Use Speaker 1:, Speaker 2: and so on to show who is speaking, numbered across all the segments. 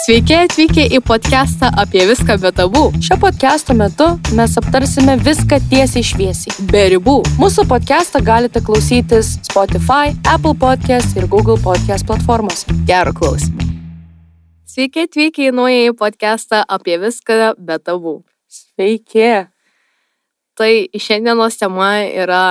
Speaker 1: Sveiki atvykę į podcastą apie viską be tabų.
Speaker 2: Šio podcast'o metu mes aptarsime viską tiesiai šviesiai.
Speaker 1: Be ribų.
Speaker 2: Mūsų podcast'ą galite klausytis Spotify, Apple Podcast ir Google Podcast platformose.
Speaker 1: Gero klausimų. Sveiki atvykę į naująjį podcastą apie viską be tabų.
Speaker 2: Sveiki.
Speaker 1: Tai šiandienos tema yra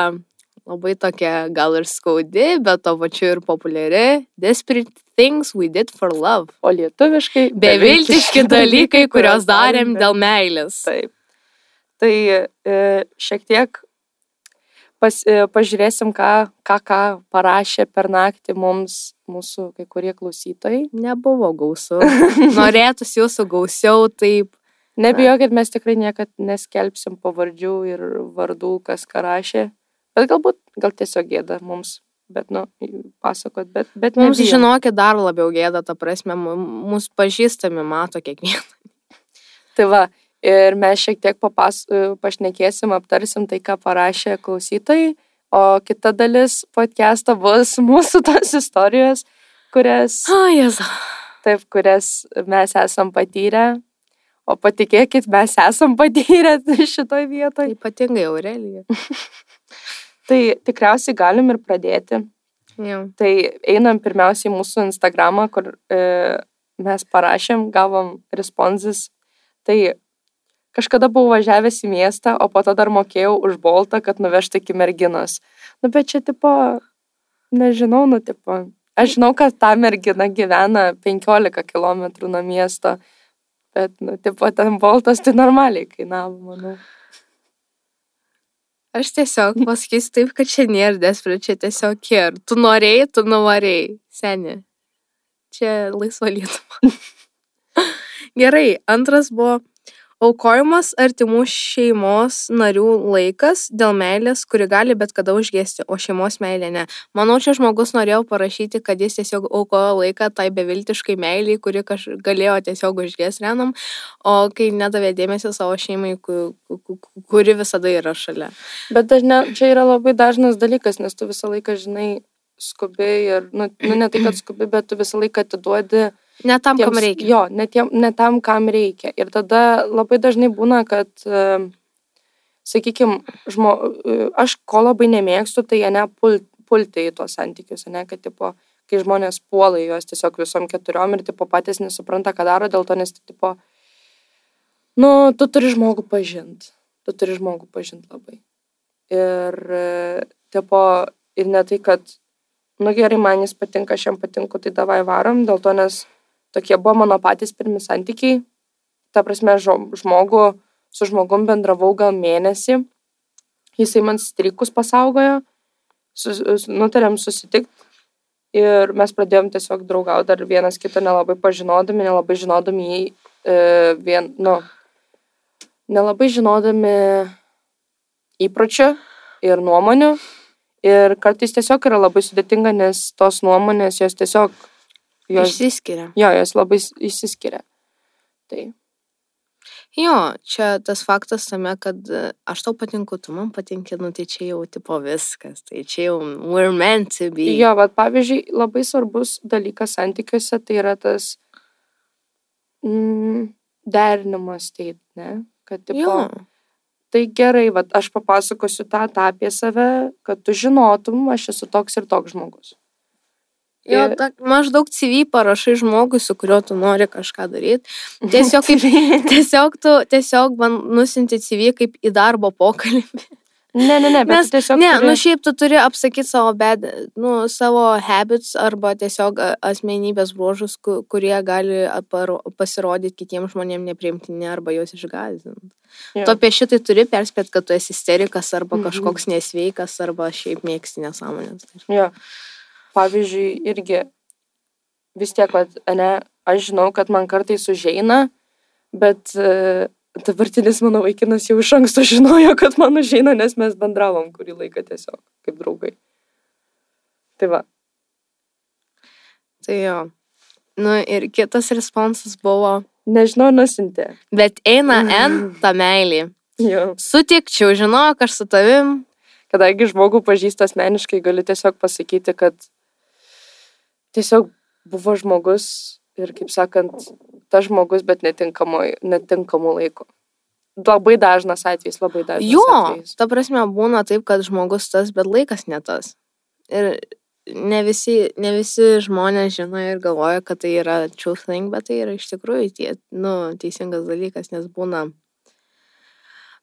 Speaker 1: labai tokia gal ir skaudi, bet to pačiu ir populiari. Desperate things we did for love.
Speaker 2: O lietuviškai
Speaker 1: Beviltiški dalykai, kuriuos darėm dėl meilės.
Speaker 2: Taip. Tai e, šiek tiek pas, e, pažiūrėsim, ką, ką, ką parašė per naktį mums mūsų kai kurie klausytojai.
Speaker 1: Nebuvo gausu. Norėtųsi jūsų gausiau, taip.
Speaker 2: Nebijokit, mes tikrai niekad neskelbsim pavardžių ir vardų, kas ką rašė. Bet galbūt, gal tiesiog gėda mums, bet, nu, pasakot, bet, bet
Speaker 1: Mums
Speaker 2: nebijom.
Speaker 1: žinokit dar labiau gėda, ta prasme, mūsų pažįstami mato kiekvieną.
Speaker 2: Tai va, ir mes šiek tiek papas, pašnekėsim, aptarsim tai, ką parašė klausytojai, o kita dalis podcast'o bus mūsų tos istorijos, kurias,
Speaker 1: O, jezu.
Speaker 2: taip, kurias mes esam patyrę. O patikėkit, mes esam patyrę šitoj vietoj.
Speaker 1: Ypatingai Aurelija.
Speaker 2: Tai tikriausiai galim ir pradėti.
Speaker 1: Jau.
Speaker 2: Tai einam pirmiausiai mūsų Instagramą, kur e, mes parašėm, gavom responsus. Tai kažkada buvau važiavęs į miestą, o po to dar mokėjau už boltą, kad nuvežti iki merginos. Nu, bet čia tipo, nežinau, nu, tipo, aš žinau, kad ta mergina gyvena 15 km nuo miesto, bet, nu, tipo, ten boltas tai normaliai kainavo, manau.
Speaker 1: Aš tiesiog pasakysiu taip, kad čia nėra desperate, čia tiesiog ir. Tu norėjai, tu nuvarėjai, seni. Čia laisva lietuma. Gerai, antras buvo aukojimas artimų šeimos narių laikas dėl meilės, kuri gali bet kada užgesti, o šeimos meilė ne. Manau, čia žmogus norėjo parašyti, kad jis tiesiog aukojo laiką tai beviltiškai meiliai, kuri kaž... galėjo tiesiog užgesti renam, o kai nedavė dėmesio savo šeimai, ku- ku- ku- kuri visada yra šalia.
Speaker 2: Bet dažnia, čia yra labai dažnas dalykas, nes tu visą laiką, žinai, skubi ir, nu, nu ne tai, kad skubi, bet tu visą laiką atiduodi
Speaker 1: Ne tam, kam
Speaker 2: tiems-
Speaker 1: reikia.
Speaker 2: Jo, ne, tiem, ne tam, kam reikia. Ir tada labai dažnai būna, kad, sakykime, žmo, e, aš ko labai nemėgstu, tai jie nepult, pulti į tuos santykius, ne, kad, tipo, kai žmonės puola juos tiesiog visom keturiom ir, tipo, patys nesupranta, ką daro, dėl to, nes, tipo, nu, tu turi žmogų pažinti. Tu turi žmogų pažinti labai. Ir, e, tipo, ir ne tai, kad, nu gerai, man jis patinka, aš jam patinku, tai davai varom, dėl to, nes tokie buvo mano patys pirmi santykiai. Ta prasme, žmogų, su žmogum bendravau gal mėnesį. Jisai man strikus pasaugojo, sus, nutarėm susitikti. Ir mes pradėjom tiesiog draugauti, dar vienas kitą nelabai pažinodami, nelabai žinodami jį, e, vien, nu, nelabai žinodami įpročių ir nuomonių. Ir kartais tiesiog yra labai sudėtinga, nes tos nuomonės jos tiesiog, jos,
Speaker 1: Išsiskiria.
Speaker 2: jo, jos labai išsiskiria. Tai,
Speaker 1: Jo, čia tas faktas tame, kad e, aš tau patinku, tu man patinki, nu tai čia jau tipo viskas, tai čia jau we're meant to be.
Speaker 2: jo, bet pavyzdžiui, labai svarbus dalykas santykiuose tai yra tas mm, derinimas, tai, ne? Kad, tipo,
Speaker 1: jo.
Speaker 2: tai gerai, vat, aš papasakosiu tą, tą apie save, kad tu žinotum, aš esu toks ir toks žmogus.
Speaker 1: Jo,
Speaker 2: Ir-
Speaker 1: ta, maždaug CV parašai žmogui, su kuriuo tu nori kažką daryti. Tiesiog, kaip, tiesiog tu tiesiog man nusinti CV kaip į darbo pokalbį.
Speaker 2: Ne, ne, ne, bet tu tiesiog...
Speaker 1: ne,
Speaker 2: turi-
Speaker 1: nu šiaip tu turi apsakyti savo, bad, nu, savo habits arba tiesiog asmenybės bruožus, ku- kurie gali pasirodyti kitiems žmonėms nepriimtini arba juos išgazinti.
Speaker 2: Jo.
Speaker 1: Tu apie šitai turi perspėti, kad tu esi isterikas arba
Speaker 2: Mhm.
Speaker 1: kažkoks nesveikas arba šiaip mėgsti nesąmonės.
Speaker 2: Jo. Pavyzdžiui, irgi vis tiek, vat, ne, aš žinau, kad man kartais užeina, bet e, dabartinis mano vaikinas jau iš anksto žinojo, kad man užeina, nes mes bendravom kurį laiką tiesiog kaip draugai. Tai va.
Speaker 1: Tai jo. Nu ir kitas responsas buvo,
Speaker 2: Nežinau, nusintė.
Speaker 1: bet eina N ta meilė.
Speaker 2: Jo.
Speaker 1: Sutikčiau, žinok, aš su tavim.
Speaker 2: Kadangi žmogų pažįstu asmeniškai, galiu tiesiog pasakyti, kad tiesiog buvo žmogus ir kaip sakant, tas žmogus, bet netinkamu, laiku. Labai dažnas atvejis, labai dažnas
Speaker 1: Jo,
Speaker 2: atvejis.
Speaker 1: ta prasme, būna taip, kad žmogus tas, bet laikas ne tas. Ir ne visi, ne visi žmonės žino ir galvoja, kad tai yra true thing, bet tai yra iš tikrųjų tie, nu, teisingas dalykas, nes būna,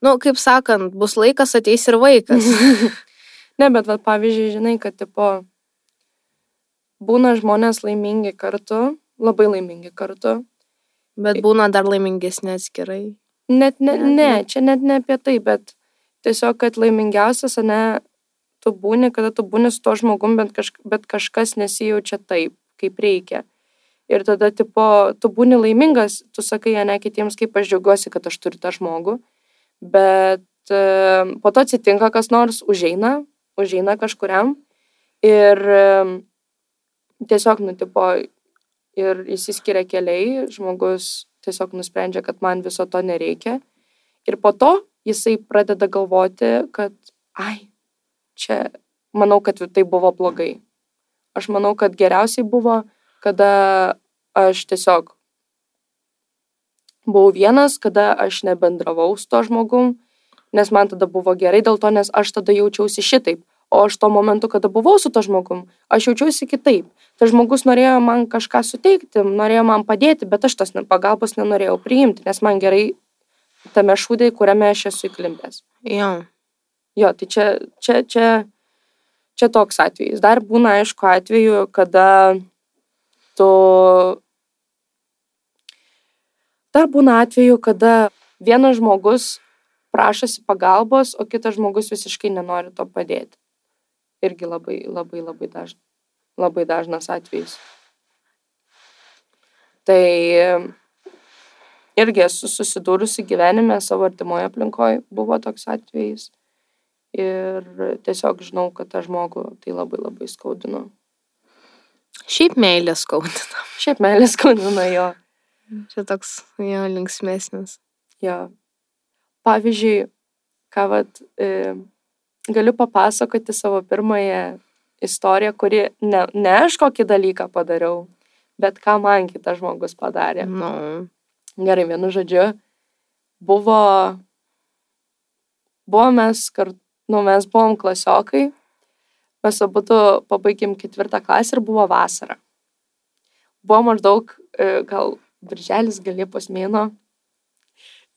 Speaker 1: nu, kaip sakant, bus laikas, ateis ir vaikas.
Speaker 2: Ne, bet vat, pavyzdžiui, žinai, kad tipo būna žmonės laimingi kartu, labai laimingi kartu.
Speaker 1: Bet būna dar laimingesnė atskirai.
Speaker 2: Net ne,
Speaker 1: Ne,
Speaker 2: ne,
Speaker 1: ne.
Speaker 2: čia net ne apie tai, bet tiesiog, kad laimingiausias, ne, tu būni, kada tu būni su to žmogum, bet, kaž, bet kažkas nesijaučia taip, kaip reikia. Ir tada, tipo, tu būni laimingas, tu sakai, ne kitiems, kaip aš džiaugiuosi, kad aš turiu tą žmogų, bet e, po to atsitinka kas nors, užeina, užeina kažkuriam ir e, tiesiog, nu, tipo, ir įsiskiria keliai, žmogus tiesiog nusprendžia, kad man viso to nereikia. Ir po to jisai pradeda galvoti, kad, ai, čia, manau, kad tai buvo blogai. Aš manau, kad geriausiai buvo, kada aš tiesiog buvau vienas, kada aš nebendravau su to žmogum, nes man tada buvo gerai dėl to, nes aš tada jaučiausi šitaip. O aš tuo momentu, kada buvau su to žmogum, aš jaučiausi kitaip. Tas žmogus norėjo man kažką suteikti, norėjo man padėti, bet aš tos pagalbos nenorėjau priimti, nes man gerai tame šūdai, kuriame aš esu įklimpęs.
Speaker 1: Jo.
Speaker 2: Jo, tai čia, čia, čia, čia toks atvejis. Dar būna, aišku, atveju, kada tu... Dar būna atveju, kada vienas žmogus prašosi pagalbos, o kitas žmogus visiškai nenori to padėti. Irgi labai, labai, labai, daž... labai dažnas atvejis. Tai irgi esu susidūrusi gyvenime savo artimoje aplinkoje, buvo toks atvejis. Ir tiesiog žinau, kad tą žmogų tai labai labai skaudino.
Speaker 1: Šiaip meilė skaudina.
Speaker 2: Šiaip meilė skaudina jo.
Speaker 1: Čia toks jo linksmėsnis.
Speaker 2: jo. Pavyzdžiui, ką vat, e, galiu papasakoti savo pirmąją istoriją, kuri ne, ne aš kokį dalyką padariau, bet ką man kitas žmogus padarė.
Speaker 1: Nu.
Speaker 2: Gerai, vienu žodžiu, buvo, buvo mes kartu, nu, mes buvom klasiokai, mes abu pabaigėm ketvirtą klasę ir buvo vasara. Buvo maždaug e, gal birželis, gal liepos mėno.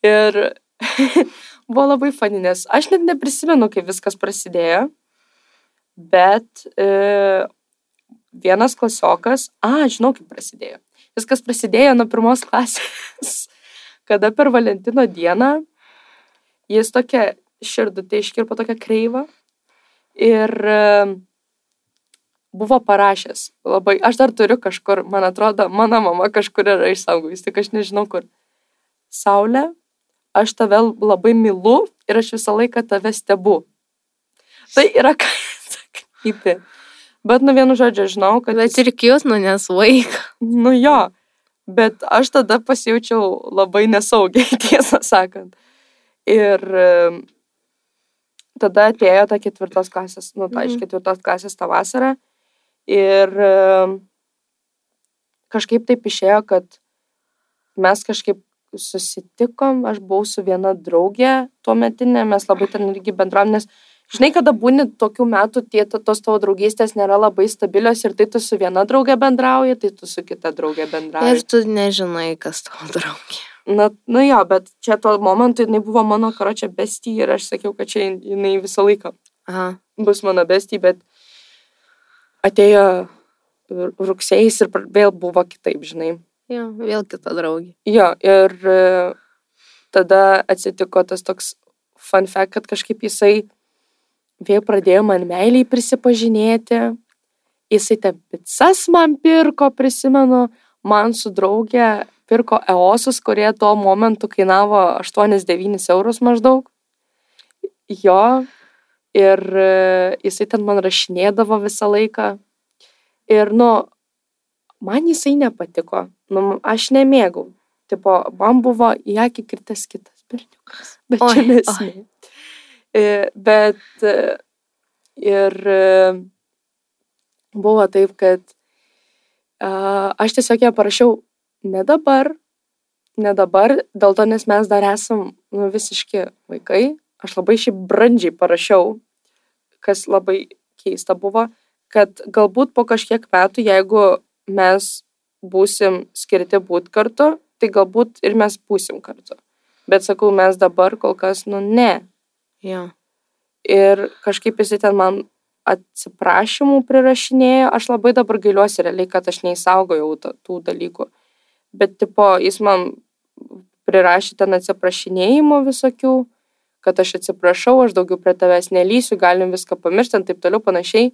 Speaker 2: Ir buvo labai fani, nes aš net neprisimenu, kaip viskas prasidėjo, bet e, vienas klasiokas, a, žinau, kaip prasidėjo. Viskas prasidėjo nuo pirmos klasės, kada per Valentino dieną jis tokia širdutė iškirpo tokia kreiva ir e, buvo parašęs labai, aš dar turiu kažkur, man atrodo, mano mama kažkur yra išsaugojus, tik aš nežinau kur. Saulė, aš tave labai mylu ir aš visą laiką tave stebu. Tai yra ką sakyti. Bet nu vienu žodžiu, žinau, kad...
Speaker 1: Bet ir kius, nu nes vaiką.
Speaker 2: Nu jo, bet aš tada pasijaučiau labai nesaugiai, tiesą sakant. Ir tada atėjo ta ketvirtos klasės, nu, ta iš
Speaker 1: Mhm.
Speaker 2: ketvirtos klasės tą vasarą. Ir kažkaip taip išėjo, kad mes kažkaip susitikom, aš buvau su viena draugė tuo metinė, mes labai ten irgi bendravom, nes žinai, kada būni tokių metų, tie to- tos tavo draugystės nėra labai stabilios ir tai tu su viena draugė bendrauji, tai tu su kita draugė bendrauji.
Speaker 1: Ir tu nežinai, kas tavo draugė.
Speaker 2: Na, nu jo, bet čia tuo momentu jinai buvo mano karočią bestį ir aš sakiau, kad čia jinai visą laiką
Speaker 1: Aha.
Speaker 2: bus mano bestį, bet atėjo ru- rugsėjais ir vėl buvo kitaip, žinai.
Speaker 1: Jo, vėl kita draugė.
Speaker 2: Jo, ir e, tada atsitiko tas toks fun fact, kad kažkaip jisai vėl pradėjo man meiliai prisipažinėti. Jisai ten pizzas man pirko, prisimenu, man su draugė pirko EOSus, kurie tuo momentu kainavo 8-9 eurus maždaug. Jo, ir e, jisai ten man rašinėdavo visą laiką. Ir, nu, man jisai nepatiko. Nu, aš nemėgau. Tipo, man buvo į akį kirtas kitas berniukas. Bet
Speaker 1: Oi,
Speaker 2: čia nesmė. E, Bet e, ir e, buvo taip, kad aš tiesiog ją parašiau ne dabar, ne dabar, dėl to, nes mes dar esam nu, visiški vaikai. Aš labai šiaip brandžiai parašiau, kas labai keista buvo, kad galbūt po kažkiek metų, jeigu mes būsim skirti būti kartu, tai galbūt ir mes būsim kartu. Bet sakau, mes dabar kol kas, nu ne.
Speaker 1: Jo.
Speaker 2: Ir kažkaip jisai ten man atsiprašymų prirašinėjo, aš labai dabar gailiuosi realiai, kad aš neįsaugojau tų dalykų. Bet, tipo, jis man prirašė ten atsiprašinėjimų visokių, kad aš atsiprašau, aš daugiau prie tavęs nelysiu, galim viską pamiršti, taip toliau panašiai.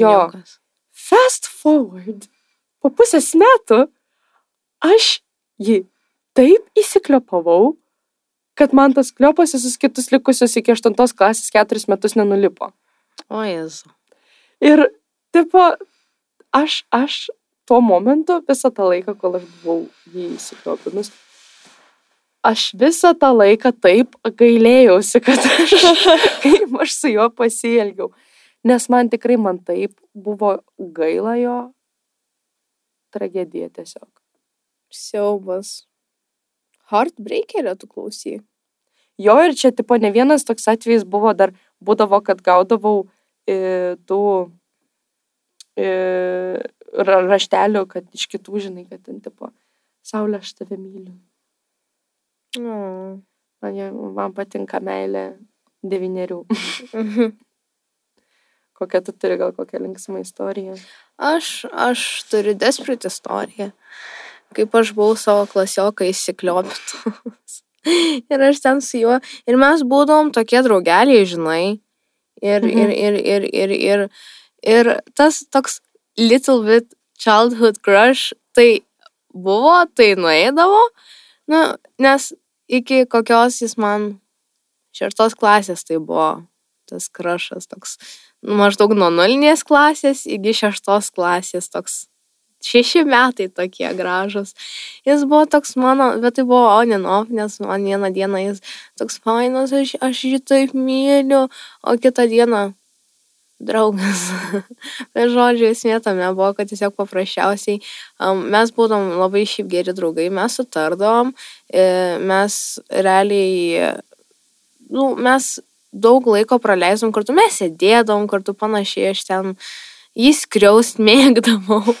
Speaker 2: Jo. Fast forward. Po pusės metų aš jį taip įsikliopavau, kad man tas kliopas visus kitus likusius iki aštuntos klasės keturis metus nenulipo.
Speaker 1: O Jėzu.
Speaker 2: Ir, tipo, aš, aš tuo momentu visą tą laiką, kol aš buvau jį įsikliopinus, aš visą tą laiką taip gailėjausi, kad aš, kaip aš su juo pasielgiau. Nes man tikrai man taip buvo gaila jo tragedija tiesiog.
Speaker 1: Siaubas. Heartbreakerio tu klausy.
Speaker 2: Jo ir čia, tipo, ne vienas toks atvejis buvo, dar būdavo, kad gaudavau e, tų e, ra- raštelių, kad iš kitų, žinai, kad ten, tipo, Saulė, aš tave myliu.
Speaker 1: O.
Speaker 2: Man, man patinka meilė devynerių. Kokią tu turi, gal kokią linksmą istoriją.
Speaker 1: Aš, aš turiu desperate istoriją. Kaip aš buvau savo klasioką įsikliopinus. ir aš ten su juo. Ir mes būdom tokie draugeliai, žinai. Ir,
Speaker 2: Mhm.
Speaker 1: ir, ir, ir, ir, ir, ir tas toks little bit childhood crush, tai buvo, tai nueidavo. Nu, nes iki kokios jis man šeštos klasės tai buvo tas krašas toks maždaug nuo nulinės klasės iki šeštos klasės toks šeši metai tokie gražus. Jis buvo toks mano, bet tai buvo on and off, nes man vieną dieną jis toks fainas, aš, aš jį taip myliu, o kitą dieną draugas. Bet žodžiu, esmė tame buvo, kad tiesiog paprasčiausiai um, mes būdom labai šiaip geri draugai, mes sutardom, e, mes realiai, nu, mes daug laiko praleisdom kartu, mes sėdėdom kartu panašiai, aš ten jį skriaust mėgdavau.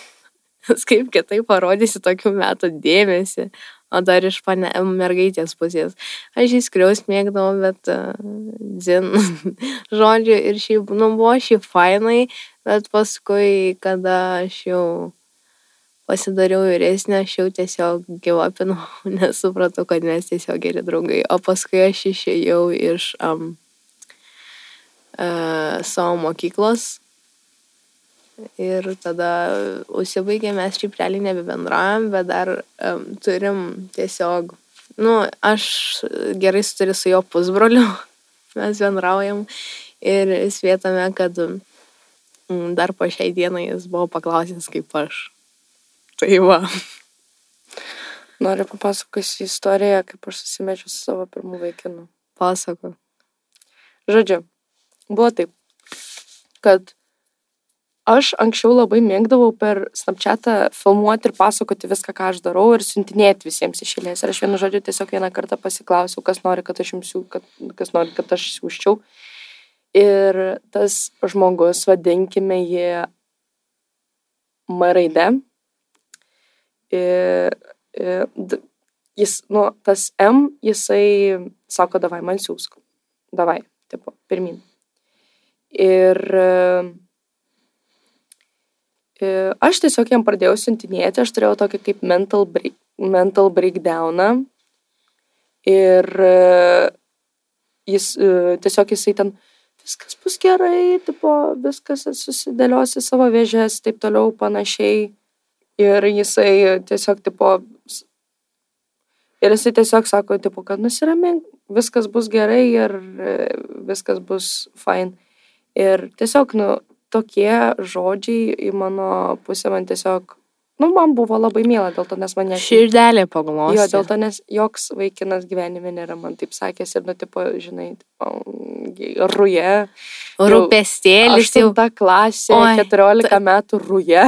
Speaker 1: Kaip kitaip parodysi tokių metų dėmesį, o dar iš pane, mergaitės pusės. Aš jį skriaust mėgdavau, bet uh, dzin, žodžiu, ir šiaip, nu, buvo šiaip fainai, bet paskui, kada aš jau pasidariau vyresnė, aš jau tiesiog gyvapinau, nes supratau, kad mes tiesiog geri draugai. O paskui aš išėjau iš um, uh, savo mokyklos ir tada užsibaigė, mes šiaip realiai nebebendraujam, bet dar um, turim tiesiog, nu, aš gerai suturiu su jo pusbroliu, mes bendraujam ir svėtame, kad mm, dar po šiai dienai jis buvo paklausęs kaip aš. Tai va.
Speaker 2: Noriu papasakosiu istoriją, kaip aš susimečiau su savo pirmu vaikinu.
Speaker 1: Pasako.
Speaker 2: Žodžiu, buvo taip, kad aš anksčiau labai mėgdavau per Snapchatą filmuoti ir pasakoti viską, ką aš darau ir siuntinėti visiems iš eilės. Ir aš vienu žodžiu tiesiog vieną kartą pasiklausiau, kas nori, kad aš jums siū, kad, kas nori, kad aš siūščiau. Ir tas žmogus, vadinkime jį M raide. Jis, nu, tas M, jisai sako, davai man siūsk. Davai, tipo, pirmin. Ir e, aš tiesiog jam pradėjau siuntinėti, aš turėjau tokį kaip mental, break, mental breakdowną. Ir e, jis e, tiesiog jisai ten, viskas bus gerai, tipo, viskas susidėliosi savo vėžės, taip toliau panašiai. Ir jisai tiesiog, tipo, ir jisai tiesiog sako, tipo, kad nusiramink, viskas bus gerai ir e, viskas bus fine. Ir tiesiog, nu, tokie žodžiai į mano pusę man tiesiog, nu, man buvo labai miela dėl to, nes mane...
Speaker 1: Širdelė
Speaker 2: Jo,
Speaker 1: paglostė.
Speaker 2: dėl to, nes joks vaikinas gyvenime nėra man taip sakęs ir, nu, tipo, žinai, tipo, ruje.
Speaker 1: Rūpestėlis jau.
Speaker 2: Aštunta klasė,
Speaker 1: Oi,
Speaker 2: 14 metų ruje.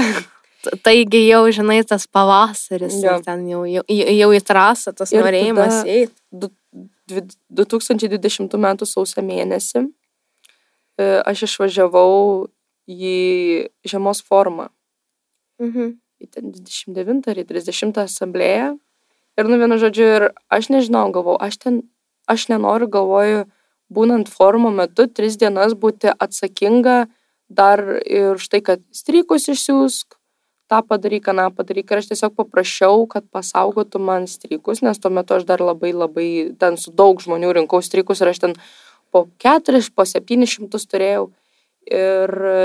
Speaker 1: taigi jau, žinai, tas pavasaris,
Speaker 2: Jo.
Speaker 1: ten jau, jau, jau į trasą tas
Speaker 2: Ir
Speaker 1: norėjimas eiti.
Speaker 2: du- dvi- 2020 m. sausio mėnesį aš išvažiavau į žiemos formą.
Speaker 1: Mhm.
Speaker 2: į ten 29 ar į 30 asamblėją. Ir nu vienu žodžiu, ir aš nežinau, galvoju, aš ten, aš nenoriu, galvoju, būnant forumo metu, tris dienas būti atsakinga dar ir už tai, kad strykus išsiųsk, tą padaryk, aną padaryk. Ir aš tiesiog paprašiau, kad pasaugotų man strykus, nes tuo metu aš dar labai labai ten su daug žmonių rinkau strykus ir aš ten po 4, po 700 turėjau. Ir e,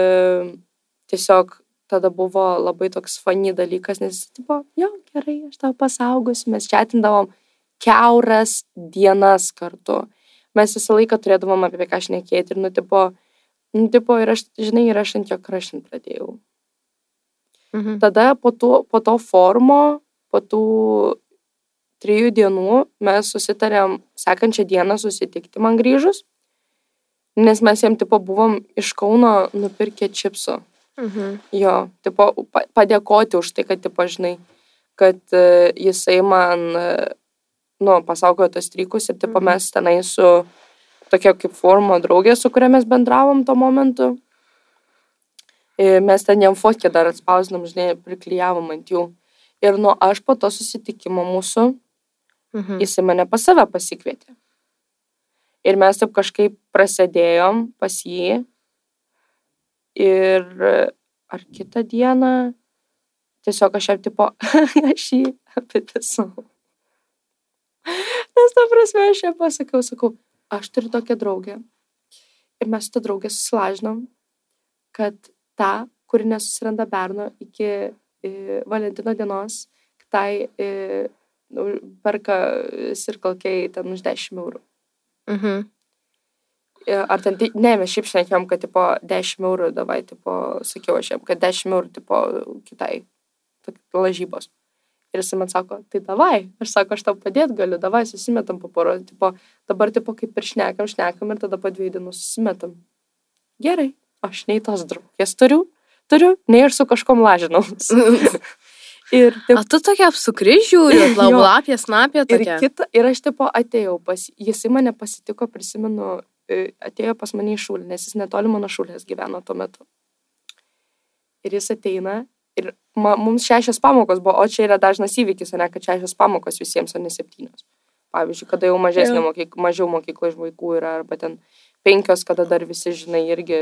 Speaker 2: tiesiog tada buvo labai toks fani dalykas, nes, tipo, jo, gerai, aš tau pasaugosiu, mes čatindavom keuras dienas kartu. Mes visą laiką turėdavom apie ką šnekėti ir, nu, tipo, nu, tipo, ir aš, žinai, ir aš ant jo krašint pradėjau.
Speaker 1: Mhm.
Speaker 2: Tada po, tų, po to formo, po tų trijų dienų mes susitarėm sekančią dieną susitikti man grįžus, nes mes jam tipo buvom iš Kauno nupirkę čipsų.
Speaker 1: Mhm.
Speaker 2: Jo, tipo, pa- padėkoti už tai, kad, tipo, žinai, kad e, jisai man, e, nu, pasaugojo tos strykus ir, tipo,
Speaker 1: Mhm.
Speaker 2: mes tenai su tokia kaip formo draugė, su kuria mes bendravom tuo momentu. Ir mes ten jam fotkę dar atspausinom, žinai, priklyjavom ant jų. Ir nu, aš po to susitikimo mūsų,
Speaker 1: Mhm.
Speaker 2: jisai mane pas save pasikvietė. Ir mes taip kažkaip prasidėjom pas jį. Ir e, ar kitą dieną tiesiog aš jam tipo, aš jį apipisau. Nes ta prasme aš jam pasakiau, sakau, aš turiu tokią draugę. Ir mes su ta draugė susilažinom, kad tą, kuri nesusiranda berno iki e, Valentino dienos, kitai e, nu, perka sirkalkiai ten už 10 eurų.
Speaker 1: Mhm.
Speaker 2: E, Ar ten, ne, mes šiaip šnekėjom, kad, tipo, 10 eurų, davai, tipo, sakiau aš jam, kad 10 eurų, tipo, kitai, lažybos. Ir jis man sako, tai davai, aš sako, aš tau padėti galiu, davai, susimetam po poro, tipo, dabar, tipo, kaip ir šnekam, šnekam ir tada po dviejų dienų susimetam. Gerai, aš nei tos draugės turiu, turiu, nei ir su kažkom lažinau. ir,
Speaker 1: O tu tokia apsukri žiūri, laublapė, snapė
Speaker 2: Ir,
Speaker 1: tokia.
Speaker 2: kita, ir aš tipo atėjau pas jisai mane pasitiko, prisimenu, e, atėjo pas mane į šūlį, nes jis netoli mano šūlės gyveno tuo metu. Ir jis ateina ir ma, mums šešios pamokos buvo, o čia yra dažnas įvykis, o ne kad šešios pamokos visiems, o ne septynios. Pavyzdžiui, kada jau mažesnė mokykla, mažiau mokykla iš vaikų yra, arba ten penkios, kada dar visi, žinai, irgi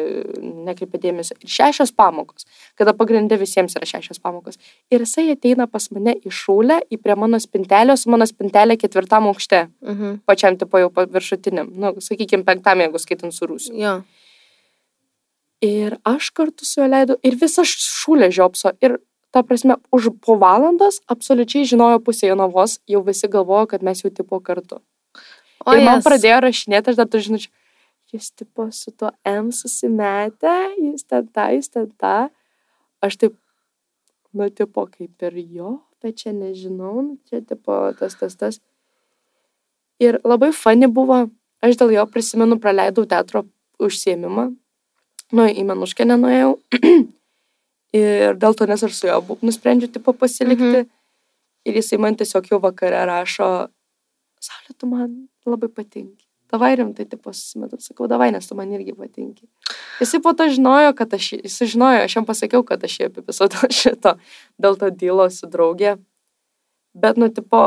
Speaker 2: nekreipia dėmesio. Ir šešios pamokos, kada pagrindė visiems yra šešios pamokos. Ir jisai ateina pas mane į šūlę, į prie mano spintelės, mano spintelė ketvirtam aukšte
Speaker 1: Mhm.
Speaker 2: pačiam tipo jau viršutiniam, nu, sakykime, penktam, jeigu skaitant su rūsiu.
Speaker 1: Jo.
Speaker 2: Ir aš kartu su juo leidau ir visą šūlę žiopso. Ir, ta prasme, už po valandos absoliučiai žinojo pusė Jonavos, jau visi galvojo, kad mes jau tipo kartu.
Speaker 1: O
Speaker 2: ir man
Speaker 1: jes.
Speaker 2: pradėjo rašinėti, aš dar tu žinau, jis tipo su to M susimetę, jis ten tą, jis ten tą. Aš taip, nu, tipo, kaip ir jo, bet čia nežinau, nu, čia tipo tas, tas, tas. Ir labai fani buvo, aš dėl jo prisimenu, praleidau teatro užsiemimą, nu, į Menuškę nenuėjau. ir dėl to, nes aš su juo nusprendžiu, tipo, pasilikti.
Speaker 1: Mhm.
Speaker 2: Ir jisai man tiesiog jau vakare rašo, Saulė, tu man labai patinki. Davai rimtai, tipo, susimetam, sakau, davai, nes tu man irgi patinki. Jisai po to žinojo, kad aš, jisai žinojo, aš jam pasakiau, kad aš jį apipisau dėl šito, dėl to dylo su draugė. Bet, nu, tipo,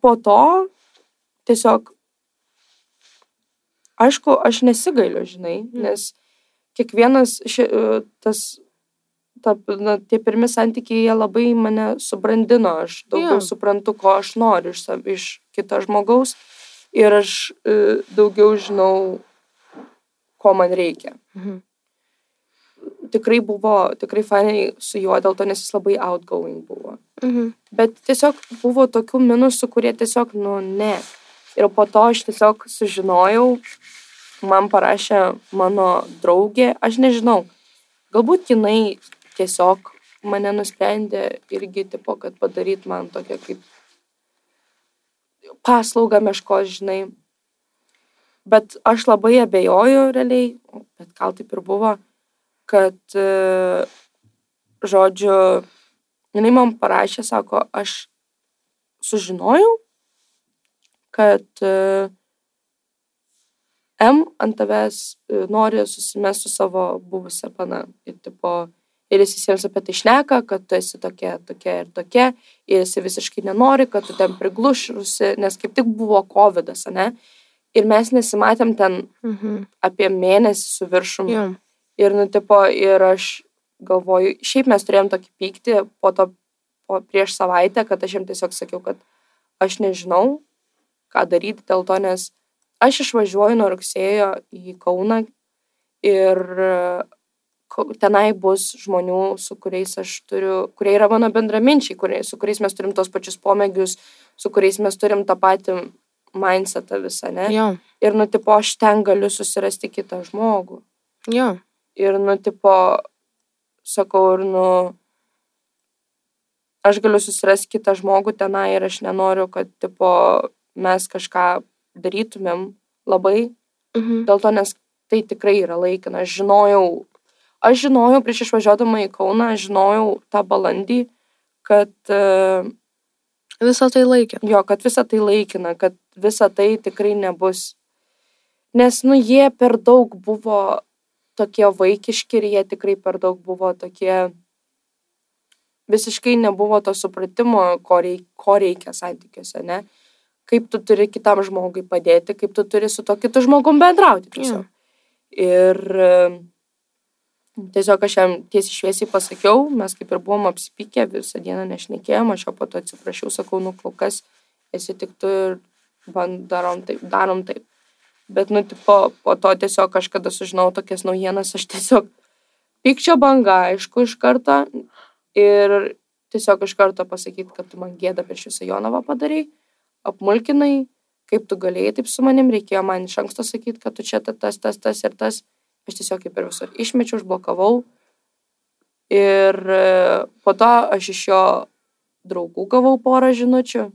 Speaker 2: po to tiesiog, aišku, aš nesigailiu, žinai,
Speaker 1: Mhm.
Speaker 2: nes kiekvienas ši, e, tas, ta, na, tie pirmi santykiai, jie labai mane subrandino, aš daugiau
Speaker 1: Jo.
Speaker 2: suprantu, ko aš noriu iš, iš kito žmogaus ir aš e, daugiau žinau, ko man reikia.
Speaker 1: Mhm.
Speaker 2: Tikrai buvo, tikrai fainai su juo dėl to, nes jis labai outgoing buvo.
Speaker 1: Mhm.
Speaker 2: Bet tiesiog buvo tokių minusų, kurie tiesiog, nu, ne. Ir po to aš tiesiog sužinojau, man parašė mano draugė, aš nežinau, galbūt jinai tiesiog mane nusprendė irgi, tipo, kad padaryt man tokią kaip paslaugą meškos, žinai. Bet aš labai abejoju realiai, bet gal taip ir buvo, kad e, žodžiu, jinai man parašė, sako, aš sužinojau, kad uh, M ant tavęs uh, nori susimesti su savo buvusią pana. Ir, tipo, ir jis visiems apie tai šneka, kad tu esi tokia, tokia ir tokia, ir jis visiškai nenori, kad tu ten priglušrusi, nes kaip tik buvo COVID, ne? Ir mes nesimatėm ten
Speaker 1: Mhm.
Speaker 2: apie mėnesį su viršum.
Speaker 1: Jo.
Speaker 2: Ir, nu, tipo, ir aš galvoju, šiaip mes turėjom tokį pyktį po to, po prieš savaitę, kad aš jam tiesiog sakiau, kad aš nežinau, ką daryti dėl to, nes aš išvažiuoju nuo rugsėjo į Kauną ir tenai bus žmonių, su kuriais aš turiu, kurie yra mano bendraminčiai, kurie, su kuriais mes turim tos pačius pomėgius, su kuriais mes turim tą patį mindsetą visą, ne?
Speaker 1: Jo.
Speaker 2: Ir, nu, tipo, aš ten galiu susirasti kitą žmogų.
Speaker 1: Jo.
Speaker 2: Ir, nu, tipo, sakau, ir, nu, aš galiu susirasti kitą žmogų tenai ir aš nenoriu, kad, tipo, mes kažką darytumėm labai
Speaker 1: Mhm.
Speaker 2: dėl to, nes tai tikrai yra laikina. Aš žinojau, aš žinojau prieš išvažiuodama į Kauną, žinojau tą balandį, kad, e,
Speaker 1: Visą tai laikė.
Speaker 2: jo, kad visa tai laikina, kad visa tai tikrai nebus. Nes, nu, jie per daug buvo tokie vaikiški ir jie tikrai per daug buvo tokie, visiškai nebuvo to supratimo, ko, reik, ko reikia santykiuose, ne? Kaip tu turi kitam žmogui padėti, kaip tu turi su to kitu žmogum bendrauti. tiesiog. Ir e, tiesiog aš jam tiesiai šviesiai pasakiau, mes kaip ir buvom apsipykę, visą dieną nešnekėjom, aš jo po to atsiprašiau, sakau, nu kol kas esi tik tu ir band, darom taip, darom taip. Bet, nu, tipo, po to tiesiog kažkada sužinau tokias naujienas, aš tiesiog pykčio banga, aišku, iš karto. Ir tiesiog iš karto pasakyti, kad tu man gėda prieš visą Jonavą padarai, apmulkinai, kaip tu galėjai taip su manim, reikėjo man iš anksto sakyti, kad tu čia ta- tas, tas, tas ir tas. Aš tiesiog kaip ir visur išmečiau, užblokavau. Ir e, po to aš iš jo draugų gavau porą žinučių,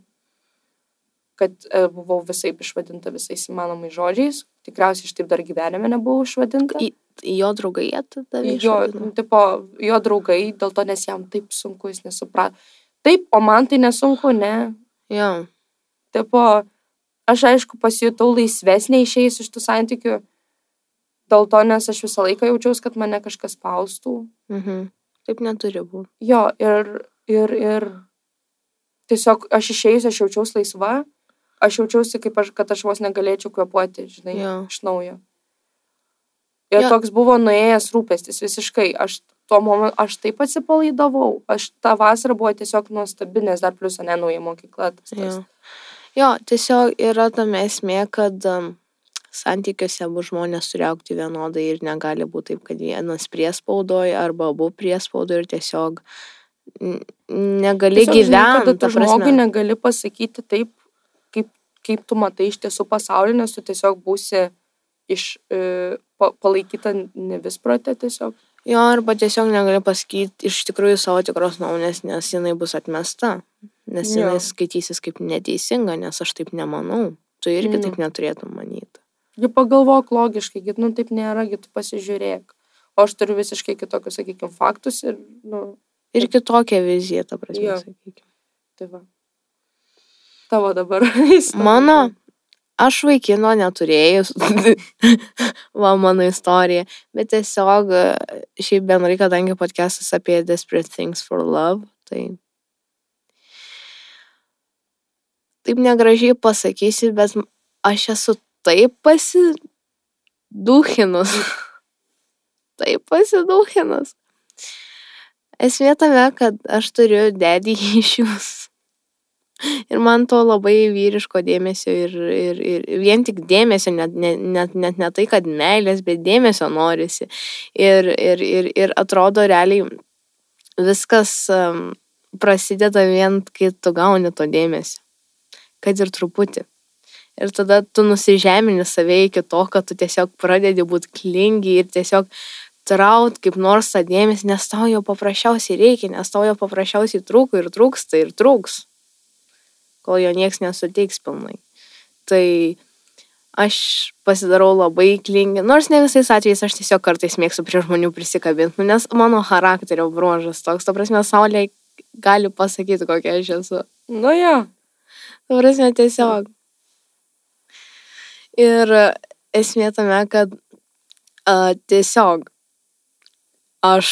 Speaker 2: kad e, buvau visai išvadinta visais įmanomais žodžiais. Tikriausiai aš taip dar gyvenime nebuvau išvadinta.
Speaker 1: Į- Jo draugai tada
Speaker 2: Jo, tipo, jo draugai, dėl to, nes jam taip sunku, jis nesuprato. Taip, o man tai nesunku, ne.
Speaker 1: Jo.
Speaker 2: Tipo, aš aišku pasijutau laisvesnė išėjus iš tų santykių. Dėl to, nes aš visą laiką jaučiausi, kad mane kažkas spaustų.
Speaker 1: Mhm. Taip neturi būti.
Speaker 2: Jo, ir, ir, ir tiesiog aš išėjus, aš jaučiausi laisva. Aš jaučiausi, kaip aš, kad aš vos negalėčiau kvepuoti, žinai,
Speaker 1: Jo.
Speaker 2: iš naujo. Ir
Speaker 1: Jo.
Speaker 2: toks buvo nuėjęs rūpestis visiškai. Aš tuo momentu, aš taip atsipalaidavau. Aš tą vasarą buvo tiesiog nuostabi, nes dar plius nenauja mokykla. Tas, tas.
Speaker 1: Jo. jo, tiesiog yra tame esmė, kad um, santykiuose abu žmonės turi aukti vienodai ir negali būti taip, kad vienas priespaudoja arba abu priespaudoja ir tiesiog negali gyventi.
Speaker 2: Tu žmogui negali pasakyti taip, kaip, kaip tu matai iš tiesų pasaulį, nes tu tiesiog būsi iš e, pa, palaikyta nevisprotė tiesiog.
Speaker 1: Jo, arba tiesiog negali pasakyti iš tikrųjų savo tikros nuomonės, nes jinai bus atmesta. Nes
Speaker 2: Jo.
Speaker 1: jinai skaitysis kaip neteisinga, nes aš taip nemanau. Tu irgi
Speaker 2: Jo.
Speaker 1: taip neturėtum manyti.
Speaker 2: Gi pagalvok logiškai, gi nu taip nėra, gi tu pasižiūrėk. O aš turiu visiškai kitokius, sakykime, faktus ir, nu,
Speaker 1: Ir kitokia vizija, ta prasme,
Speaker 2: Jo.
Speaker 1: sakykime.
Speaker 2: tai va. Tavo dabar.
Speaker 1: Mano, aš vaikino neturėjus, va mano istorija, bet tiesiog šiaip bendrai, kadangi podcastas apie Desperate Things for Love, tai taip negražiai pasakysiu, bet aš esu taip pasiduhinus. taip pasiduhinus. Esmė tame, kad aš turiu dedį išjus. Ir man to labai vyriško dėmesio ir, ir, ir vien tik dėmesio, net, net, net, net ne tai, kad meilės, bet dėmesio norisi. Ir, ir, ir, ir atrodo realiai viskas um, prasideda vien, kai tu gauni to dėmesio. Kad ir truputį. Ir tada tu nusižemini save iki to, kad tu tiesiog pradedi būti klingi ir tiesiog traut kaip nors tą dėmesį, nes tau jo paprasčiausiai reikia, nes tau jo paprasčiausiai trūko ir trūksta ir trūks kol jo nieks nesuteiks pilnai. Tai aš pasidarau labai klingi, nors ne visais atvejais aš tiesiog kartais mėgstu prie žmonių prisikabinti, nu, nes mano charakterio bruožas toks, to prasme, saulė gali pasakyti, kokia aš esu.
Speaker 2: Nu jo.
Speaker 1: To prasme, tiesiog. Ir esmė tame, kad uh, tiesiog aš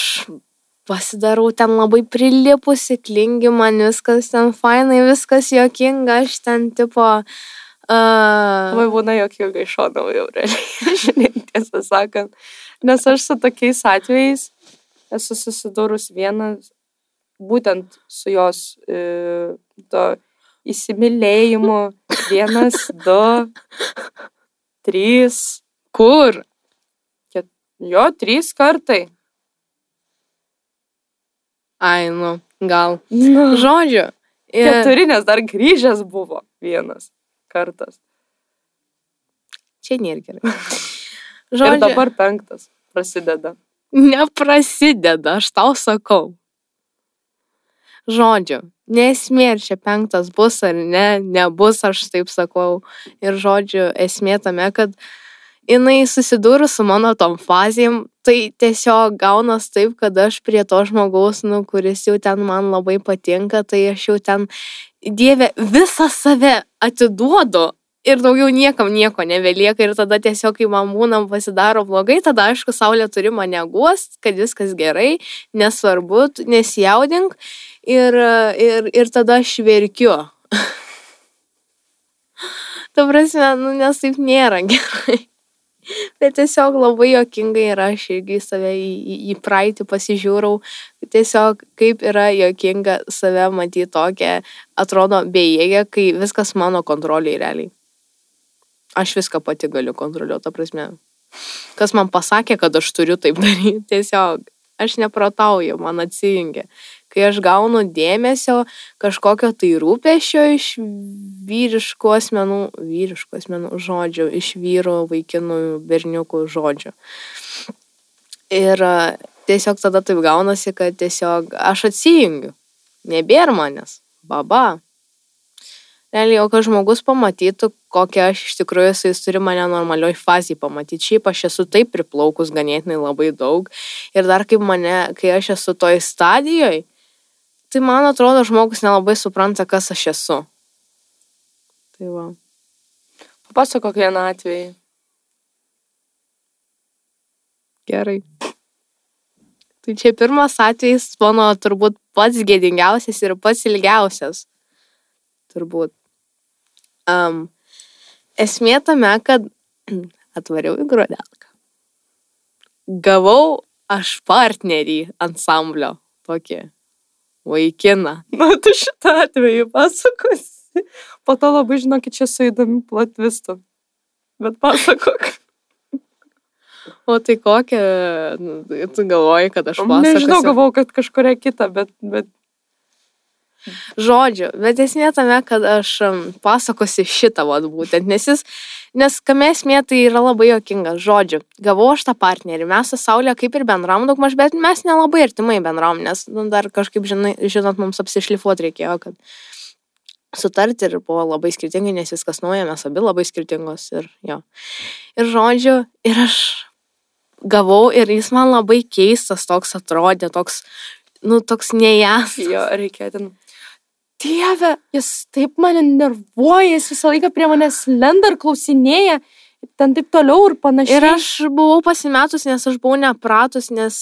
Speaker 1: pasidarau ten labai prilipusi, klingi man viskas ten fainai, viskas jokinga, aš ten tipo Uh,
Speaker 2: Labai būna jokingai šonau jau realiai, žinai, tiesą sakant. Nes aš su tokiais atvejais esu susidūrus vienas, būtent su jos e, to įsimylėjimu. Vienas, du, trys.
Speaker 1: Kur?
Speaker 2: Ket, jo, trys kartai.
Speaker 1: Ai, nu, gal.
Speaker 2: Nu,
Speaker 1: Žodžiu. ir-
Speaker 2: keturi, nes dar grįžęs buvo vienas kartas.
Speaker 1: Čia nėra gerai.
Speaker 2: Ir
Speaker 1: Žodžiu,
Speaker 2: dabar penktas prasideda.
Speaker 1: neprasideda, aš tau sakau. Žodžiu, nesmė, ar čia penktas bus ar ne, nebus, aš taip sakau. Ir žodžiu, esmė tame, kad jinai susidūrus su mano tom fazėm, tai tiesiog gaunas taip, kad aš prie to žmogaus, nu, kuris jau ten man labai patinka, tai aš jau ten, Dieve, visą save atiduodu ir daugiau niekam nieko nebelieka ir tada tiesiog, kai man būnam pasidaro blogai, tada aišku, saulė turi mane guost, kad viskas gerai, nesvarbu, nesijaudink ir, ir, ir tada aš verkiu. Ta prasme, nu, nes taip nėra gerai. Bet tiesiog labai jokingai yra, aš irgi save į, į, į praeitį pasižiūrau, tiesiog kaip yra jokinga save matyti tokią, atrodo, bejėgę, kai viskas mano kontroliai realiai. Aš viską pati galiu kontroliuoti, ta prasme. Kas man pasakė, kad aš turiu taip daryti, tiesiog aš neprotauju, man atsijungia. Kai aš gaunu dėmesio, kažkokio tai rūpešio iš vyriškų asmenų, vyriškų asmenų žodžių, iš vyro, vaikinų, berniukų žodžių. Ir a, tiesiog tada taip gaunasi, kad tiesiog aš atsijungiu. Nebėra manęs. Baba. Realiai, o kad žmogus pamatytų, kokia aš iš tikrųjų esu, jis turi mane normalioj fazėje pamatyti. Šiaip aš esu taip priplaukus ganėtinai labai daug. Ir dar kaip mane, kai aš esu toj stadijoje, tai man atrodo, žmogus nelabai supranta, kas aš esu. Tai va.
Speaker 2: Papasakok vieną atvejį.
Speaker 1: Gerai. Tai čia pirmas atvejis, mano turbūt pats gėdingiausias ir pats ilgiausias. Turbūt. Um, esmė tame, kad atvariau į grodelką. Gavau aš partnerį ansamblio tokį vaikiną.
Speaker 2: Na, tu šitą atvejį pasakosi. Po to labai žinokit, čia su įdomi platvistu. Bet pasakok.
Speaker 1: O tai kokią, nu, tu galvoji, kad aš pasakosiu?
Speaker 2: Nežinau, galvau, kad kažkuria kita, bet, bet
Speaker 1: žodžiu, bet esmė tame, kad aš pasakosiu šitą vad būtent, nes jis, nes kame esmė tai yra labai jokinga. Žodžiu, gavau aš tą partnerį, mes su Saulė kaip ir bendram daugmaž, bet mes nelabai artimai bendram, nes nu, dar kažkaip, žinai, žinot, mums apsišlifuoti reikėjo, kad sutarti ir buvo labai skirtingai, nes viskas nauja, mes abi labai skirtingos ir jo. Ir žodžiu, ir aš gavau ir jis man labai keistas toks atrodė, toks, nu, toks nejas.
Speaker 2: jo reikia ten. Dieve, jis taip mane nervuoja, jis visą laiką prie manęs lenda ir klausinėja, ten taip toliau ir panašiai.
Speaker 1: Ir aš buvau pasimetus, nes aš buvau nepratus, nes,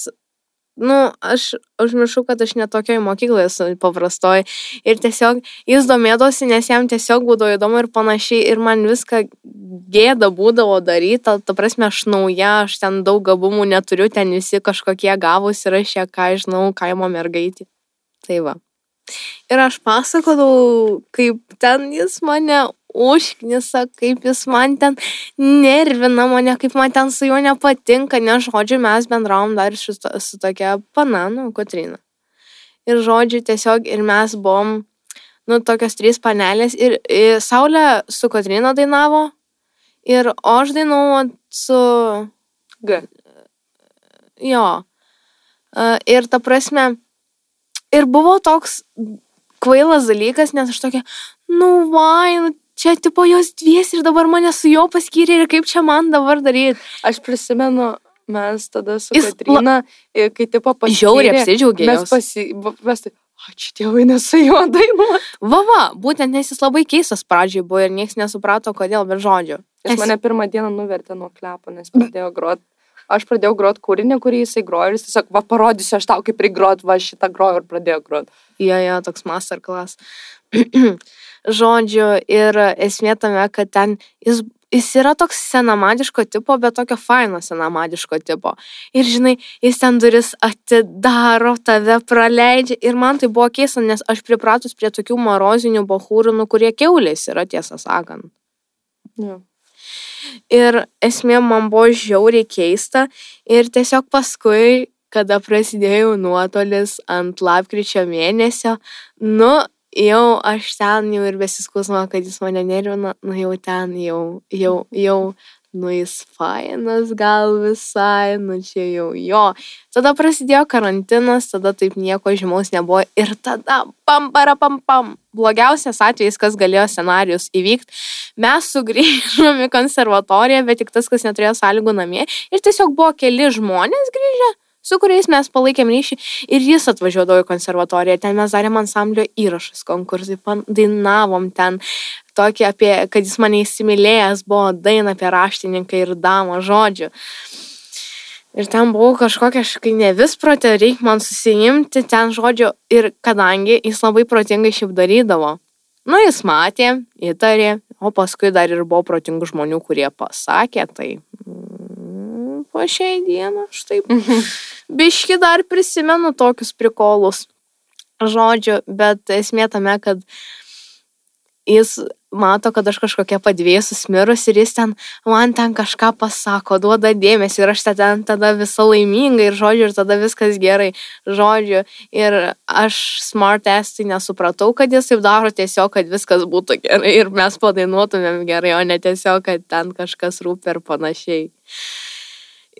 Speaker 1: nu, aš užmiršau, kad aš netokioj mokykloje esu paprastoj. Ir tiesiog jis domėdosi, nes jam tiesiog būdavo įdomu ir panašiai. Ir man viską gėda būdavo daryti, ta, ta prasme, aš nauja, aš ten daug gabumų neturiu, ten visi kažkokie gavus ir aš čia, ką žinau, kaimo mergaitė. Tai va. Ir aš pasakodavau, kaip ten jis mane užknisa, kaip jis man ten nervina mane, kaip man ten su juo nepatinka, nes žodžiu mes bendravom dar su, to- su tokia pana, nu, Kotrina. Ir žodžiu tiesiog ir mes buvom, nu, tokios trys panelės ir, ir Saulė su Kotrina dainavo ir o aš dainavau su,
Speaker 2: G.
Speaker 1: jo. Ir ta prasme, ir buvo toks kvailas dalykas, nes aš tokia, nu, vai, nu, čia tipo jos dvies ir dabar mane su juo paskyrė ir kaip čia man dabar daryti.
Speaker 2: Aš prisimenu, mes tada su
Speaker 1: Jis
Speaker 2: Katrina, la... kai tipo paskyrė.
Speaker 1: Žiauriai apsidžiaugė
Speaker 2: Mes pasi... Mes tai, ačiū Dievui, nesu juo dainuoti.
Speaker 1: Va, va, būtent nes jis labai keistas pradžioj buvo ir niekas nesuprato, kodėl, bet žodžiu.
Speaker 2: Jis mane pirmą dieną nuvertė nuo klepo, nes pradėjo grot. Aš pradėjau grot kūrinį, kurį jisai grojo ir jis tiesiog, va, parodysiu aš tau, kaip prigrot, va, šitą groju ir pradėjo grot.
Speaker 1: Jo, jo, toks masterclass. Žodžiu, ir esmė tame, kad ten jis, jis yra toks senamadiško tipo, bet tokio faino senamadiško tipo. Ir žinai, jis ten duris atidaro, tave praleidžia. Ir man tai buvo keista, nes aš pripratus prie tokių marozinių bahūrinų, kurie keulės yra tiesą sakant.
Speaker 2: Ja.
Speaker 1: Ir esmė man buvo žiauriai keista. Ir tiesiog paskui, kada prasidėjo nuotolis ant lapkričio mėnesio, nu, jau aš ten jau ir besiskusma, kad jis mane nervina, nu jau ten, jau, jau, jau, nu jis fainas gal visai, nu čia jau jo. Tada prasidėjo karantinas, tada taip nieko žymaus nebuvo ir tada pam, para, pam, pam. Blogiausias atvejis, kas galėjo scenarius įvykti, mes sugrįžom į konservatoriją, bet tik tas, kas neturėjo sąlygų namie. Ir tiesiog buvo keli žmonės grįžę, su kuriais mes palaikėm ryšį. Ir jis atvažiuodavo į konservatoriją. Ten mes darėm ansamblio įrašus, konkursai, dainavom ten tokį apie, kad jis mane įsimylėjęs buvo daina apie raštininką ir damą žodžių. Ir ten buvau kažkokia, kai ne vis protė, reikia man susijimti ten žodžiu. Ir kadangi jis labai protingai šiaip darydavo. Nu, jis matė, įtarė, o paskui dar ir buvo protingų žmonių, kurie pasakė, tai po šiai dieną štai. Biški dar prisimenu tokius prikolus. Žodžiu, bet esmė tame, kad jis mato, kad aš kažkokia padvėsus mirus ir jis ten man ten kažką pasako, duoda dėmesį ir aš ten tada visa laiminga ir žodžiu, ir tada viskas gerai, žodžiu. Ir aš smart ass tai nesupratau, kad jis taip daro tiesiog, kad viskas būtų gerai ir mes padainuotumėm gerai, o ne tiesiog, kad ten kažkas rūpi ir panašiai.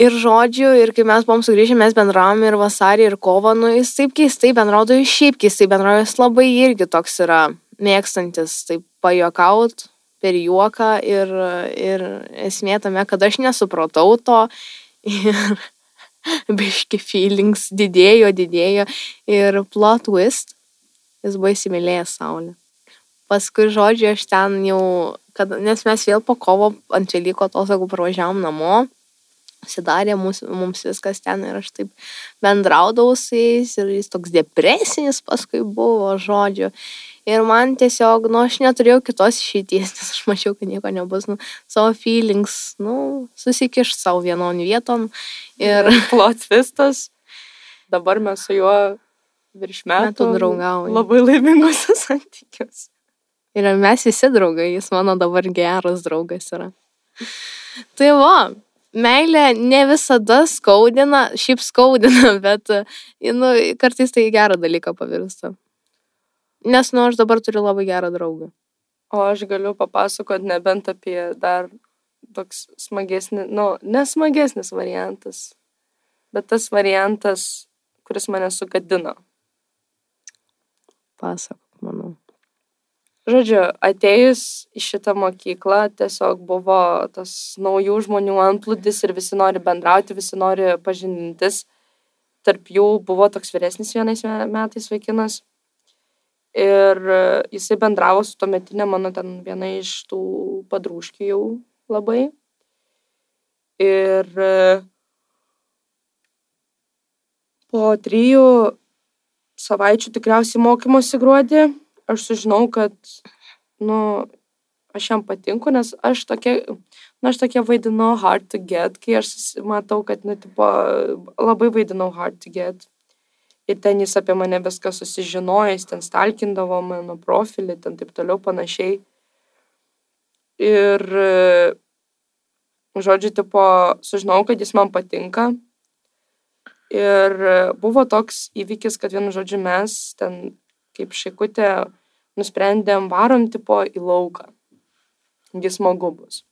Speaker 1: Ir žodžiu, ir kai mes buvom sugrįžę, mes bendravom ir vasarį, ir kovą, nu jis taip keistai bendraudo, jis šiaip keistai bendraudo, jis labai irgi toks yra mėgstantis, taip pajuokaut per juoką ir, ir esmė tame, kad aš nesupratau to ir biški feelings didėjo, didėjo ir plot twist, jis buvo įsimylėjęs Saulę. Paskui, žodžiu, aš ten jau, kad, nes mes vėl po kovo ant Velyko atostogų parvažiavom namo, sidarė mums, mums viskas ten ir aš taip bendraudavau su jais ir jis toks depresinis paskui buvo, žodžiu. Ir man tiesiog, nu, aš neturėjau kitos išeities, nes aš mačiau, kad nieko nebus, nu, savo feelings, nu, susikiš savo vienon vieton. Ir
Speaker 2: Plotvistas. Dabar mes su juo virš metų,
Speaker 1: Metų draugaujam.
Speaker 2: Labai laimingose santykiuose.
Speaker 1: Ir mes visi draugai, jis mano dabar geras draugas yra. Tai va, meilė ne visada skaudina, šiaip skaudina, bet nu, kartais tai gerą dalyką pavirsta. Nes, nu, aš dabar turiu labai gerą draugą.
Speaker 2: O aš galiu papasakot nebent apie dar toks smagesnis, nu, nesmagesnis variantas, bet tas variantas, kuris mane sugadino.
Speaker 1: Pasakok, manau.
Speaker 2: Žodžiu, atėjus į šitą mokyklą tiesiog buvo tas naujų žmonių antplūdis ir visi nori bendrauti, visi nori pažintis. Tarp jų buvo toks vyresnis vienais me- metais vaikinas. Ir jisai bendravo su tuometinė mano ten viena iš tų padrūškių jau labai. Ir po trijų savaičių tikriausiai mokymosi gruodį aš sužinau, kad, nu, aš jam patinku, nes aš tokia, nu, aš tokia vaidinu hard to get, kai aš matau, kad, nu, tipo, labai vaidinau hard to get. Ir ten jis apie mane viską susižinojo, jis ten stalkindavo mano profilį, ten taip toliau panašiai. Ir, žodžiu, tipo, sužinau, kad jis man patinka. Ir buvo toks įvykis, kad vienu žodžiu mes ten kaip šikutė nusprendėm varom tipo į lauką. Jis smagu bus.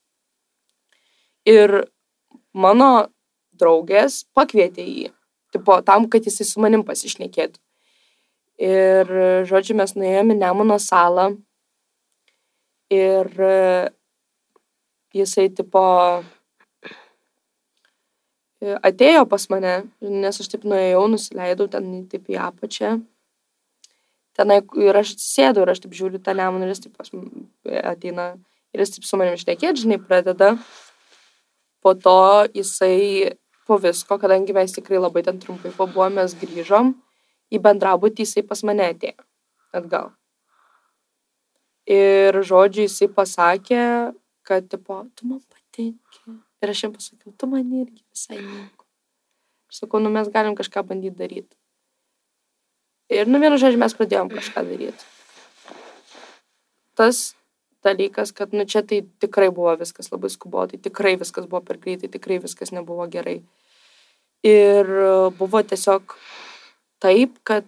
Speaker 2: Ir mano draugės pakvietė jį, tipo tam, kad jisai su manim pasišnekėtų. Ir, žodžiu, mes nuėjome Nemuno salą. Ir jisai tipo atėjo pas mane, nes aš taip nuėjau, nusileidau ten taip į apačią. Tenai ir aš sėdau ir aš taip žiūriu tą nemoną ir jis taip pas ateina ir jis taip su manimi šnekėti, žinai, pradeda. Po to jisai po visko, kadangi mes tikrai labai ten trumpai pabuvome, mes grįžom į bendrabutį, jisai pas mane atėjo atgal. Ir žodžiu, jisai pasakė, kad, tipo, tu man patinki. Ir aš jam pasakiau, tu man irgi visai nieko. Aš sakau, nu mes galim kažką bandyti daryti. Ir nu vienu žodžiu mes pradėjom kažką daryti. Tas dalykas, kad nu čia tai tikrai buvo viskas labai skubotai, tikrai viskas buvo per greitai, tikrai viskas nebuvo gerai. Ir e, buvo tiesiog taip, kad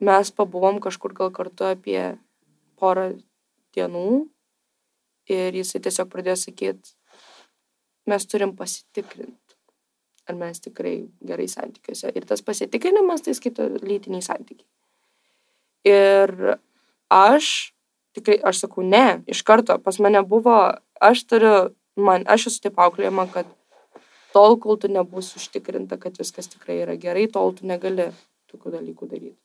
Speaker 2: mes pabuvom kažkur gal kartu apie porą dienų ir jisai tiesiog pradėjo sakyti, mes turim pasitikrinti, ar mes tikrai gerai santykiuose. Ir tas pasitikrinimas tai skaito lytiniai santykiai. Ir aš tikrai, aš sakau, ne, iš karto pas mane buvo, aš turiu, man, aš esu taip auklėjama, kad tol, kol tu nebus užtikrinta, kad viskas tikrai yra gerai, tol tu negali tokių dalykų daryti.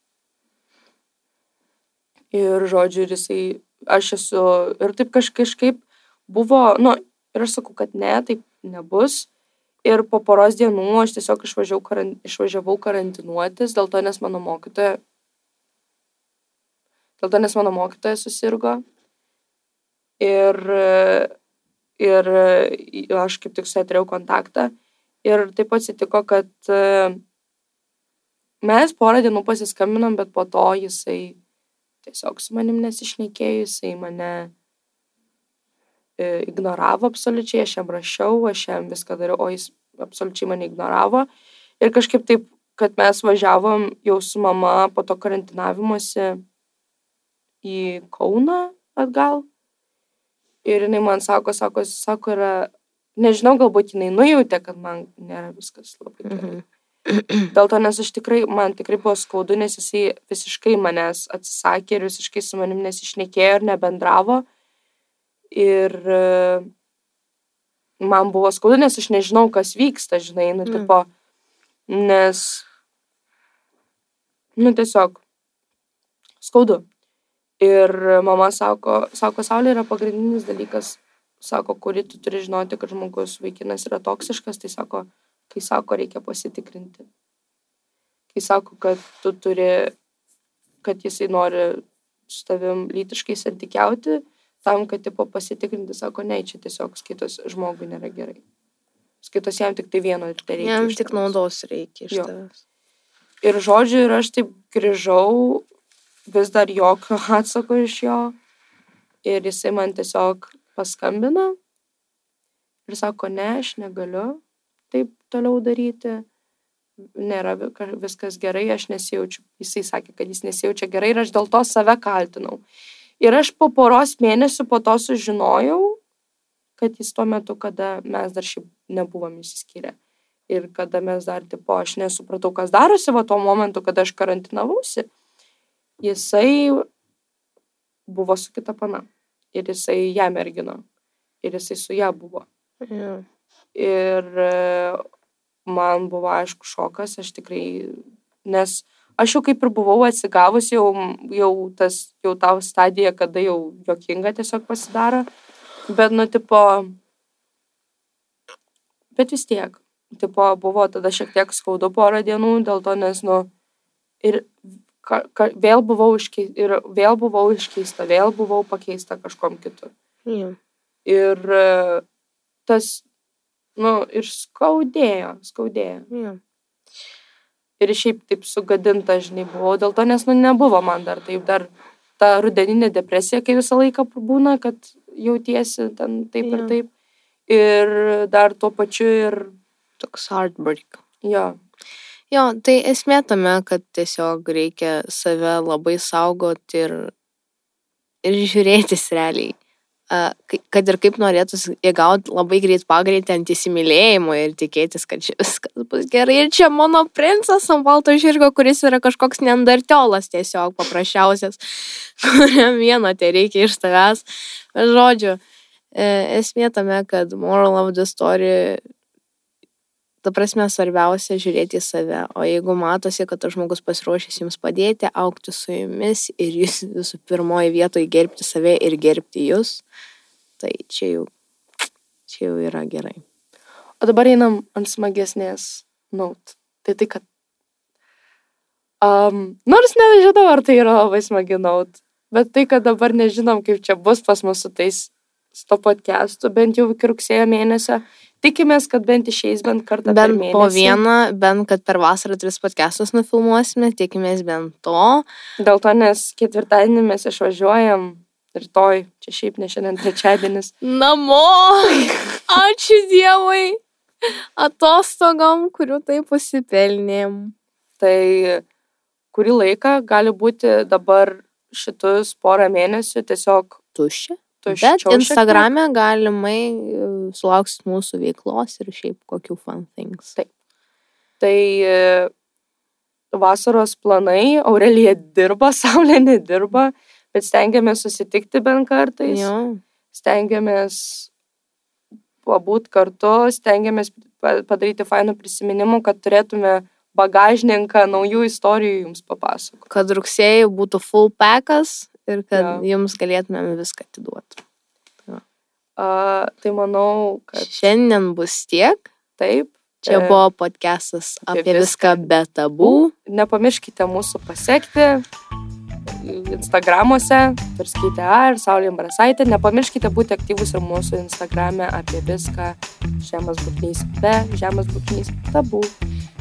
Speaker 2: Ir žodžiu, ir jisai, aš esu, ir taip kaž, kažkaip buvo, nu, ir aš sakau, kad ne, taip nebus. Ir po poros dienų aš tiesiog išvažiavau, karan, išvažiavau karantinuotis, dėl to, nes mano mokytoja, dėl to, nes mano mokytoja susirgo. Ir, ir aš kaip tik su ja turėjau kontaktą. Ir taip atsitiko, kad mes porą dienų pasiskambinom, bet po to jisai tiesiog su manim nesišnekėjo, jisai mane ignoravo absoliučiai, aš jam rašiau, aš jam viską dariau, o jis absoliučiai mane ignoravo. Ir kažkaip taip, kad mes važiavom jau su mama po to karantinavimuose į Kauną atgal. Ir jinai man sako, sako, sako, yra, nežinau, galbūt jinai nujautė, kad man nėra viskas labai gerai.
Speaker 1: Mhm.
Speaker 2: Dėl to, nes aš tikrai, man tikrai buvo skaudu, nes jisai visiškai manęs atsisakė ir visiškai su manim nesišnekėjo ir nebendravo. Ir e, man buvo skaudu, nes aš nežinau, kas vyksta, žinai, nu,
Speaker 1: Mm.
Speaker 2: tipo, nes, nu, tiesiog skaudu. Ir mama sako, sako, saulė yra pagrindinis dalykas, sako, kurį tu turi žinoti, kad žmogus vaikinas yra toksiškas, tai sako, kai sako, reikia pasitikrinti. Kai sako, kad tu turi, kad jisai nori su tavim lytiškai santykiauti, tam, kad tipo pasitikrinti, sako, ne, čia tiesiog skaitos žmogui nėra gerai. Skaitos jam tik tai vieno ir tai reikia.
Speaker 1: Jam tik naudos reikia iš
Speaker 2: Jo.
Speaker 1: tavęs.
Speaker 2: Ir žodžiu, ir aš taip grįžau, vis dar jokio atsako iš jo. Ir jisai man tiesiog paskambina ir sako, ne, aš negaliu taip toliau daryti. Nėra vi- ka- viskas gerai, aš nesijaučiu. Jisai sakė, kad jis nesijaučia gerai ir aš dėl to save kaltinau. Ir aš po poros mėnesių po to sužinojau, kad jis tuo metu, kada mes dar šiaip nebuvom įsiskyrę. Ir kada mes dar, tipo, aš nesupratau, kas darosi, va tuo momentu, kada aš karantinavausi, jisai buvo su kita pana. Ir jisai ją mergino. Ir jisai su ją buvo.
Speaker 1: Jo.
Speaker 2: Ir e, man buvo aišku šokas, aš tikrai, nes aš jau kaip ir buvau atsigavus, jau, jau tas, jau tau stadija, kada jau jokinga tiesiog pasidaro. Bet, nu, tipo, bet vis tiek, tipo, buvo tada šiek tiek skaudu porą dienų dėl to, nes, nu, ir ka, ka, vėl, buvau iškei, ir vėl buvau iškeista, vėl buvau pakeista kažkom kitu.
Speaker 1: Jo.
Speaker 2: Ir e, tas, nu, ir skaudėjo, skaudėjo.
Speaker 1: Jo.
Speaker 2: Ir šiaip taip sugadinta, žinai, buvau dėl to, nes, nu, nebuvo man dar taip, dar ta rudeninė depresija, kai visą laiką būna, kad jautiesi ten taip ir
Speaker 1: Jo.
Speaker 2: taip. Ir dar tuo pačiu ir,
Speaker 1: Toks heartbreak.
Speaker 2: jo,
Speaker 1: Jo, tai esmė tame, kad tiesiog reikia save labai saugoti ir, ir žiūrėtis realiai. Kad ir kaip norėtųsi įgauti labai greit pagreitį ant įsimylėjimo ir tikėtis, kad čia viskas bus gerai. Ir čia mano princas ant balto žirgo, kuris yra kažkoks neandartiolas tiesiog paprasčiausias, kuriam vieno tai reikia iš tavęs. Žodžiu, e, esmė tame, kad moral of the story ta prasme, svarbiausia žiūrėti į save. O jeigu matosi, kad tas žmogus pasiruošęs jums padėti, aukti su jumis ir jūs visų pirmoji vietoje gerbti save ir gerbti jūs, tai čia jau, čia jau yra gerai.
Speaker 2: O dabar einam ant smagesnės naut. Tai tai, kad... Um, nors nežinau, ar tai yra labai smagi naut, bet tai, kad dabar nežinom, kaip čia bus pas mus su tais su to podcastu, bent jau iki rugsėjo mėnesio. Tikimės, kad bent išeis bent kartą per
Speaker 1: Bent
Speaker 2: mėnesį.
Speaker 1: po vieną, bent kad per vasarą tris podcastus nufilmuosime, tikimės bent to.
Speaker 2: Dėl to, nes ketvirtadienį mes išvažiuojam rytoj, čia šiaip ne šiandien trečiadienis.
Speaker 1: Namo! Ačiū Dievui! Atostogom, kurių taip pasipelnėm.
Speaker 2: Tai kurį laiką gali būti dabar šitus porą mėnesių tiesiog
Speaker 1: Tuščia. Bet Instagrame galimai e, sulauksit mūsų veiklos ir šiaip kokių fun things.
Speaker 2: Taip. Tai e, vasaros planai, Aurelija dirba, Saulė nedirba, bet stengiamės susitikti bent kartais,
Speaker 1: Jo.
Speaker 2: stengiamės pabūt kartu, stengiamės pa- padaryti fainų prisiminimų, kad turėtume bagažninką naujų istorijų jums papasakoti.
Speaker 1: Kad rugsėjai būtų full packas ir kad
Speaker 2: Jo.
Speaker 1: jums galėtumėm viską atiduoti.
Speaker 2: Uh, tai manau, kad
Speaker 1: Šiandien bus tiek.
Speaker 2: taip.
Speaker 1: Čia
Speaker 2: E,
Speaker 1: buvo podcastas
Speaker 2: apie
Speaker 1: apie viską be tabų.
Speaker 2: Nepamirškite mūsų pasiekti Instagramuose, Turskytė A ir Saulė Marasaitė. Nepamirškite būti aktyvus ir mūsų Instagrame apie viską žemas būknys, be žemas būknys tabų.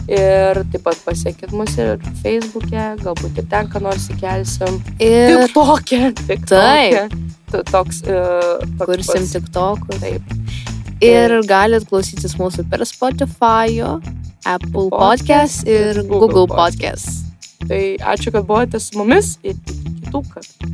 Speaker 2: Ir taip pat pasiekit mus ir Facebook'e, galbūt ir ten ką nors įkelsim.
Speaker 1: Ir
Speaker 2: TikTok'e. TikTok'e. Tu- Toks, uh, toks
Speaker 1: kursim
Speaker 2: bus.
Speaker 1: tik tokus.
Speaker 2: Taip.
Speaker 1: Ir galit klausytis mūsų per Spotify, Apple Podcast ir
Speaker 2: Google
Speaker 1: Podcast.
Speaker 2: Tai ačiū, kad buvote su mumis ir kitų kartų.